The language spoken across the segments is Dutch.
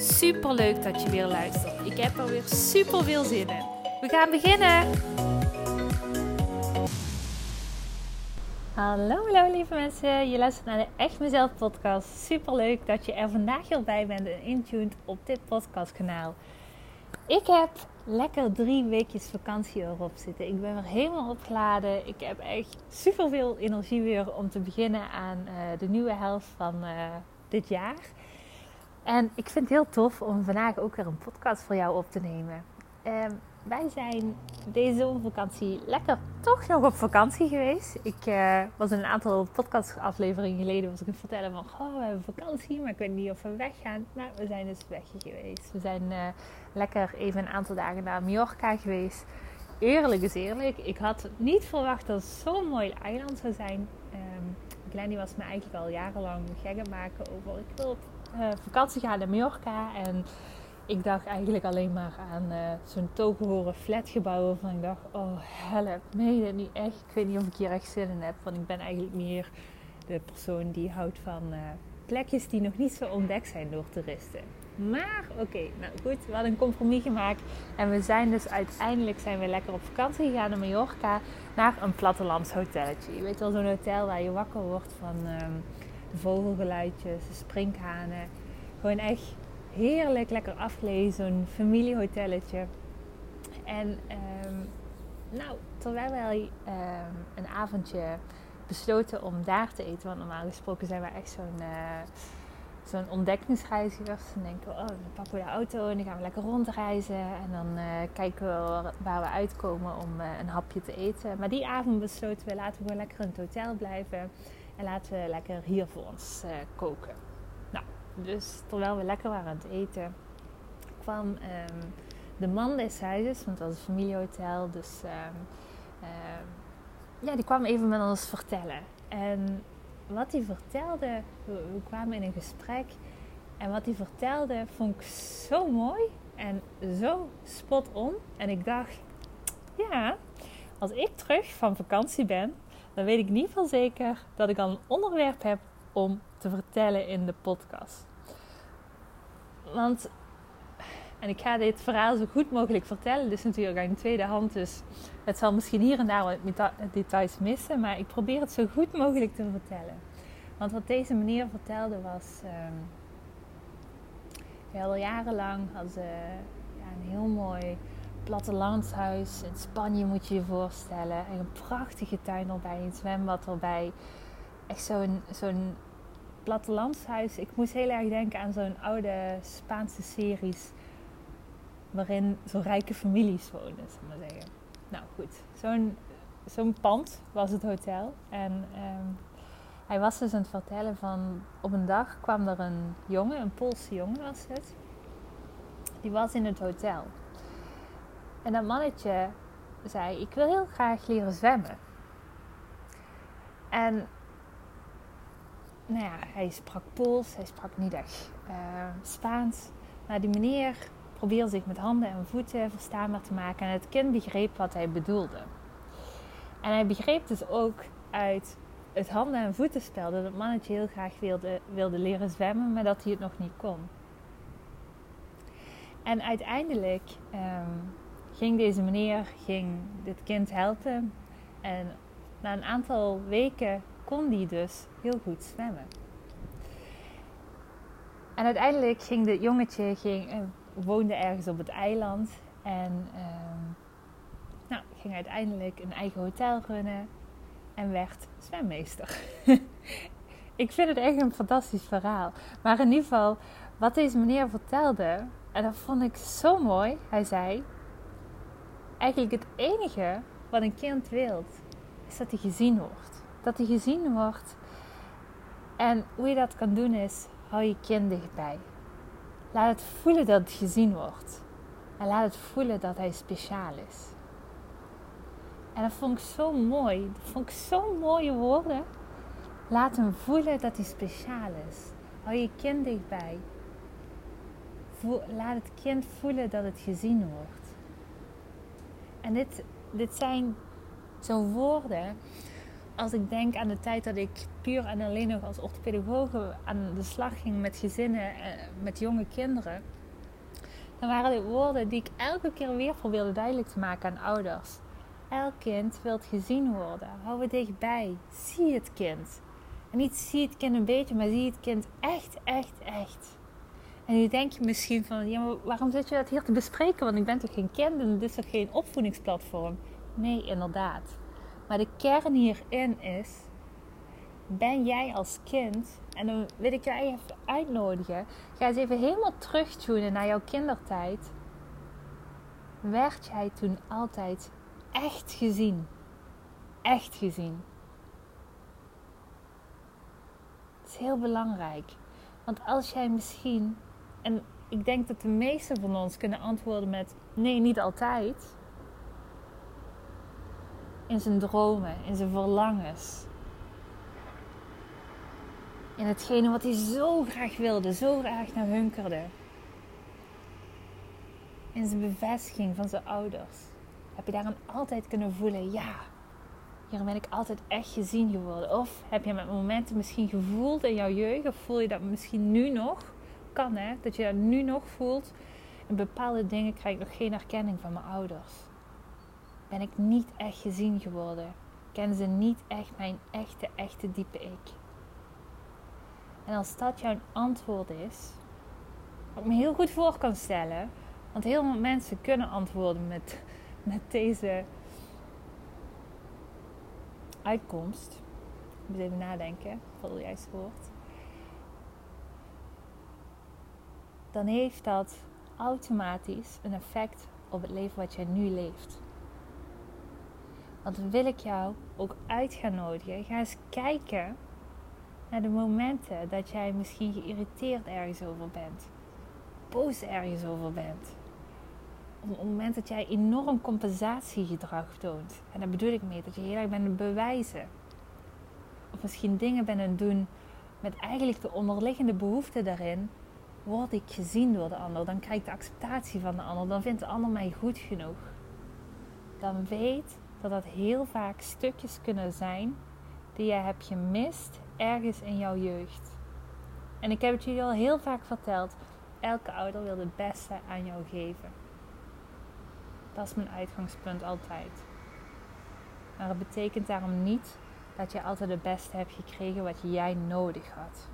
Super leuk dat je weer luistert. Ik heb er weer super veel zin in. We gaan beginnen. Hallo, hallo lieve mensen. Je luistert naar de Echt Mezelf podcast. Super leuk dat je er vandaag heel bij bent en intuned op dit podcastkanaal. Ik heb lekker drie weekjes vakantie erop zitten. Ik ben weer helemaal opgeladen. Ik heb echt super veel energie weer om te beginnen aan uh, de nieuwe helft van uh, dit jaar. En ik vind het heel tof om vandaag ook weer een podcast voor jou op te nemen. Uh, wij zijn deze zomervakantie lekker toch nog op vakantie geweest. Ik uh, was een aantal podcastafleveringen geleden was ik het vertellen van... We hebben vakantie, maar ik weet niet of we weggaan. Nou, we zijn dus weg geweest. We zijn uh, lekker even een aantal dagen naar Mallorca geweest. Eerlijk is eerlijk. Ik had niet verwacht dat het zo'n mooi eiland zou zijn. Um, Glenny was me eigenlijk al jarenlang gek maken over... Ik wil op uh, vakantie gaan naar Mallorca en ik dacht eigenlijk alleen maar aan uh, zo'n toegehoren flatgebouw waarvan ik dacht, oh help, meen je niet echt? Ik weet niet of ik hier echt zin in heb, want ik ben eigenlijk meer de persoon die houdt van uh, plekjes die nog niet zo ontdekt zijn door toeristen. Maar oké, nou goed, we hadden een compromis gemaakt en we zijn dus uiteindelijk zijn we lekker op vakantie gegaan naar Mallorca naar een plattelandshotelletje. Je weet wel, zo'n hotel waar je wakker wordt van um, de vogelgeluidjes, de sprinkhanen. Gewoon echt heerlijk, lekker afgelezen, zo'n familiehotelletje. En um, nou, terwijl wij um, een avondje besloten om daar te eten, want normaal gesproken zijn we echt zo'n uh, zo'n ontdekkingsreizigers. Dan denken we, oh, dan pakken we de auto en dan gaan we lekker rondreizen. En dan uh, kijken we waar we uitkomen om uh, een hapje te eten. Maar die avond besloten we, laten we gewoon lekker in het hotel blijven. En laten we lekker hier voor ons koken. Dus terwijl we lekker waren aan het eten, kwam um, de man des huizes, want dat was een familiehotel, dus um, um, ja, die kwam even met ons vertellen. En wat hij vertelde, we kwamen in een gesprek en wat hij vertelde vond ik zo mooi en zo spot on. En ik dacht, ja, als ik terug van vakantie ben, dan weet ik niet van zeker dat ik al een onderwerp heb om te vertellen in de podcast. Want, en ik ga dit verhaal zo goed mogelijk vertellen, dit is natuurlijk aan de tweede hand, dus het zal misschien hier en daar wat details missen, maar ik probeer het zo goed mogelijk te vertellen. Want wat deze meneer vertelde was, um, al jarenlang hadden ze ja, een heel mooi plattelandshuis in Spanje moet je je voorstellen. En een prachtige tuin erbij, een zwembad erbij. Echt zo'n zo'n plattelandshuis. Ik moest heel erg denken aan zo'n oude Spaanse series. Waarin zo rijke families woonden, zal maar zeggen. Nou goed, zo'n zo'n pand was het hotel. En um, hij was dus aan het vertellen van... Op een dag kwam er een jongen, een Poolse jongen was het. Die was in het hotel. En dat mannetje zei, ik wil heel graag leren zwemmen. En nou ja, hij sprak Pools, hij sprak niet echt uh, Spaans. Maar die meneer probeerde zich met handen en voeten verstaanbaar te maken. En het kind begreep wat hij bedoelde. En hij begreep dus ook uit het handen- en voetenspel dat het mannetje heel graag wilde, wilde leren zwemmen, maar dat hij het nog niet kon. En uiteindelijk um, ging deze meneer ging dit kind helpen. En na een aantal weken kon die dus heel goed zwemmen. En uiteindelijk ging dit jongetje, ging, uh, woonde ergens op het eiland. En uh, nou, ging uiteindelijk een eigen hotel runnen. En werd zwemmeester. ik vind het echt een fantastisch verhaal. Maar in ieder geval, wat deze meneer vertelde, en dat vond ik zo mooi. Hij zei: Eigenlijk het enige wat een kind wil, is dat hij gezien wordt dat hij gezien wordt. En hoe je dat kan doen is, hou je kind dichtbij. Laat het voelen dat het gezien wordt. En laat het voelen dat hij speciaal is. En dat vond ik zo mooi. Dat vond ik zo'n mooie woorden. Laat hem voelen dat hij speciaal is. Hou je kind dichtbij. laat het kind voelen dat het gezien wordt. En dit, dit zijn zo'n woorden. Als ik denk aan de tijd dat ik puur en alleen nog als orthopedagoge aan de slag ging met gezinnen, eh, met jonge kinderen. Dan waren dit woorden die ik elke keer weer probeerde duidelijk te maken aan ouders. Elk kind wil gezien worden. Hou het dichtbij. Zie het kind. En niet zie het kind een beetje, maar zie het kind echt, echt, echt. En nu denk je misschien van, ja, maar waarom zit je dat hier te bespreken? Want ik ben toch geen kind en dit is toch geen opvoedingsplatform? Nee, inderdaad. Maar de kern hierin is, ben jij als kind, en dan wil ik je even uitnodigen, ga eens even helemaal terugtunen naar jouw kindertijd. Werd jij toen altijd echt gezien? Echt gezien? Het is heel belangrijk. Want als jij misschien, en ik denk dat de meesten van ons kunnen antwoorden met nee, niet altijd. In zijn dromen, in zijn verlangens. In hetgene wat hij zo graag wilde, zo graag naar hunkerde. In zijn bevestiging van zijn ouders. Heb je daaraan altijd kunnen voelen, ja, hier ben ik altijd echt gezien geworden. Of heb je met momenten misschien gevoeld in jouw jeugd, of voel je dat misschien nu nog? Kan hè, dat je dat nu nog voelt. In bepaalde dingen krijg ik nog geen erkenning van mijn ouders. Ben ik niet echt gezien geworden? Kennen ze niet echt mijn echte, echte diepe ik? En als dat jouw antwoord is, wat ik me heel goed voor kan stellen, want heel veel mensen kunnen antwoorden met, met deze uitkomst. Ik moet even nadenken wat het juiste woord. Dan heeft dat automatisch een effect op het leven wat jij nu leeft. Want wil ik jou ook uit gaan nodigen. Ga eens kijken naar de momenten dat jij misschien geïrriteerd ergens over bent. Boos ergens over bent op het moment dat jij enorm compensatiegedrag toont. En daar bedoel ik mee dat je heel erg bent aan bewijzen. Of misschien dingen bent aan doen met eigenlijk de onderliggende behoefte daarin. Word ik gezien door de ander? Dan krijg ik de acceptatie van de ander. Dan vindt de ander mij goed genoeg. Dan weet dat dat heel vaak stukjes kunnen zijn die je hebt gemist ergens in jouw jeugd. En ik heb het jullie al heel vaak verteld. Elke ouder wil het beste aan jou geven. Dat is mijn uitgangspunt altijd. Maar het betekent daarom niet dat je altijd het beste hebt gekregen wat jij nodig had.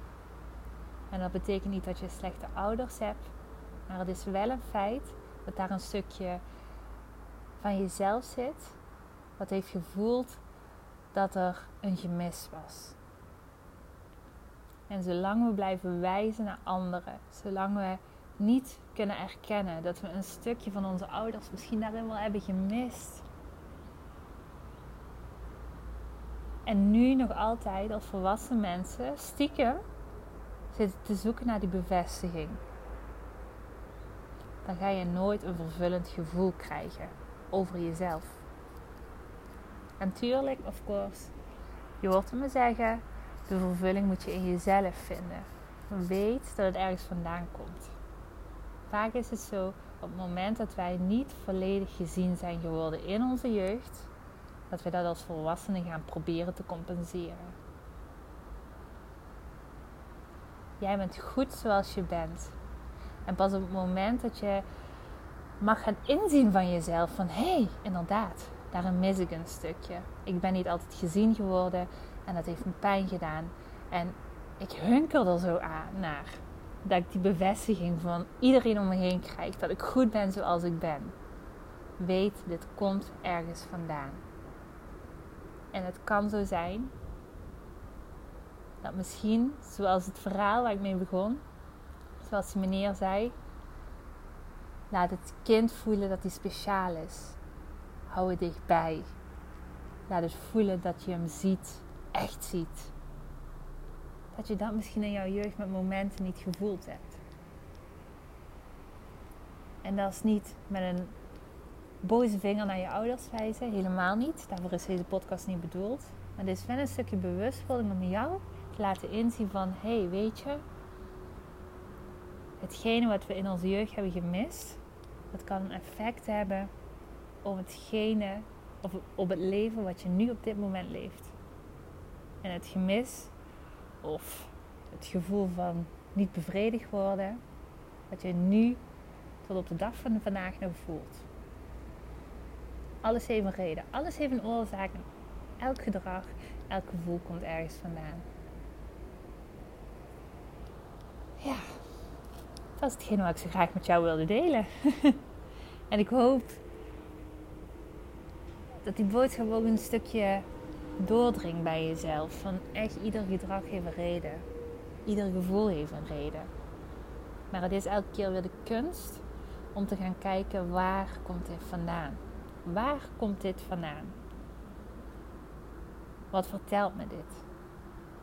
En dat betekent niet dat je slechte ouders hebt, maar het is wel een feit dat daar een stukje van jezelf zit, wat heeft gevoeld dat er een gemis was. En zolang we blijven wijzen naar anderen, zolang we niet kunnen erkennen dat we een stukje van onze ouders misschien daarin wel hebben gemist. En nu nog altijd als volwassen mensen stiekem zitten te zoeken naar die bevestiging. Dan ga je nooit een vervullend gevoel krijgen over jezelf. En tuurlijk, of course, je hoort me zeggen, de vervulling moet je in jezelf vinden. Weet dat het ergens vandaan komt vaak is het zo, op het moment dat wij niet volledig gezien zijn geworden in onze jeugd, dat we dat als volwassenen gaan proberen te compenseren. Jij bent goed zoals je bent. En pas op het moment dat je mag gaan inzien van jezelf, van hé, hey, inderdaad, daarin mis ik een stukje. Ik ben niet altijd gezien geworden en dat heeft me pijn gedaan. En ik hunker er zo aan naar dat ik die bevestiging van iedereen om me heen krijg. Dat ik goed ben zoals ik ben. Weet, dit komt ergens vandaan. En het kan zo zijn dat misschien, zoals het verhaal waar ik mee begon, zoals die meneer zei, laat het kind voelen dat hij speciaal is. Hou het dichtbij. Laat het voelen dat je hem ziet, echt ziet dat je dat misschien in jouw jeugd met momenten niet gevoeld hebt. En dat is niet met een boze vinger naar je ouders wijzen, helemaal niet. Daarvoor is deze podcast niet bedoeld. Maar dit is wel een stukje bewustwording om jou laten inzien van, hé, hey, weet je, hetgene wat we in onze jeugd hebben gemist, dat kan een effect hebben op hetgene, of op het leven wat je nu op dit moment leeft. En het gemis of het gevoel van niet bevredigd worden, wat je nu tot op de dag van vandaag nog voelt. Alles heeft een reden, alles heeft een oorzaak. Elk gedrag, elk gevoel komt ergens vandaan. Is hetgeen wat ik zo graag met jou wilde delen. en ik hoop dat die boodschap ook een stukje doordringt bij jezelf. Van echt ieder gedrag heeft een reden. Ieder gevoel heeft een reden. Maar het is elke keer weer de kunst om te gaan kijken waar komt dit vandaan. Waar komt dit vandaan? Wat vertelt me dit?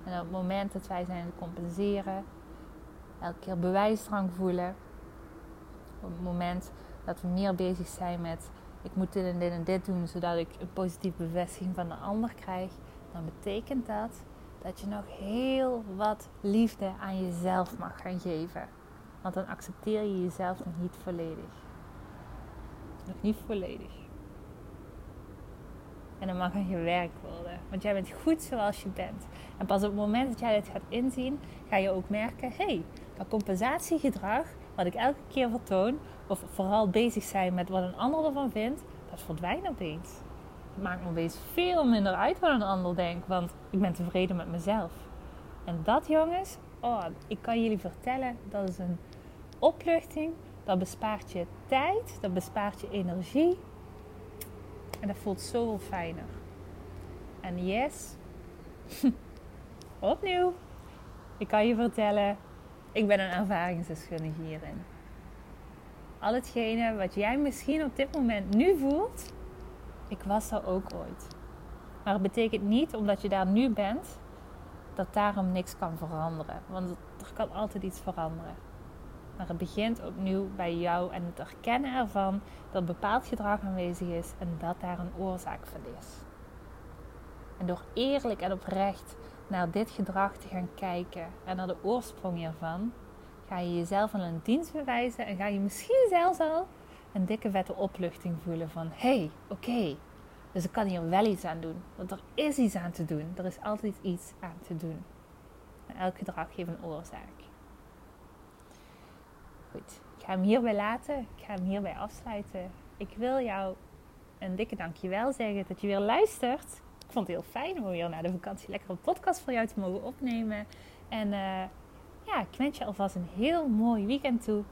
En op het moment dat wij zijn te compenseren, elke keer bewijsdrang voelen, op het moment dat we meer bezig zijn met ik moet dit en dit en dit doen zodat ik een positieve bevestiging van de ander krijg, dan betekent dat dat je nog heel wat liefde aan jezelf mag gaan geven. Want dan accepteer je jezelf nog niet volledig. Nog niet volledig. En dan mag er gewerkt worden. Want jij bent goed zoals je bent. En pas op het moment dat jij dit gaat inzien, ga je ook merken: hé, hey, dat compensatiegedrag wat ik elke keer vertoon, of vooral bezig zijn met wat een ander ervan vindt, dat verdwijnt opeens. Het maakt me opeens veel minder uit wat een ander denkt, want ik ben tevreden met mezelf. En dat, jongens, oh, ik kan jullie vertellen, dat is een opluchting. Dat bespaart je tijd, dat bespaart je energie. En dat voelt zoveel fijner. En yes, opnieuw, ik kan je vertellen, ik ben een ervaringsdeskundige hierin. Al hetgene wat jij misschien op dit moment nu voelt, ik was daar ook ooit. Maar het betekent niet, omdat je daar nu bent, dat daarom niks kan veranderen. Want er kan altijd iets veranderen. Maar het begint opnieuw bij jou en het erkennen ervan dat bepaald gedrag aanwezig is en dat daar een oorzaak van is. En door eerlijk en oprecht naar dit gedrag te gaan kijken en naar de oorsprong hiervan, ga je jezelf aan een dienst bewijzen en ga je misschien zelfs al een dikke vette opluchting voelen van hé, hey, oké, dus ik kan hier wel iets aan doen. Want er is iets aan te doen. Er is altijd iets aan te doen. En elk gedrag heeft een oorzaak. Goed, ik ga hem hierbij laten. Ik ga hem hierbij afsluiten. Ik wil jou een dikke dankjewel zeggen dat je weer luistert. Ik vond het heel fijn om weer na de vakantie lekker een podcast voor jou te mogen opnemen. En uh, ja, ik wens je alvast een heel mooi weekend toe.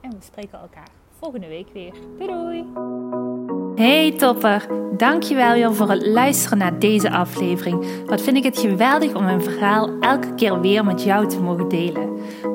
En we spreken elkaar volgende week weer. Doei! Hey topper, dankjewel weer voor het luisteren naar deze aflevering. Wat vind ik het geweldig om mijn verhaal elke keer weer met jou te mogen delen.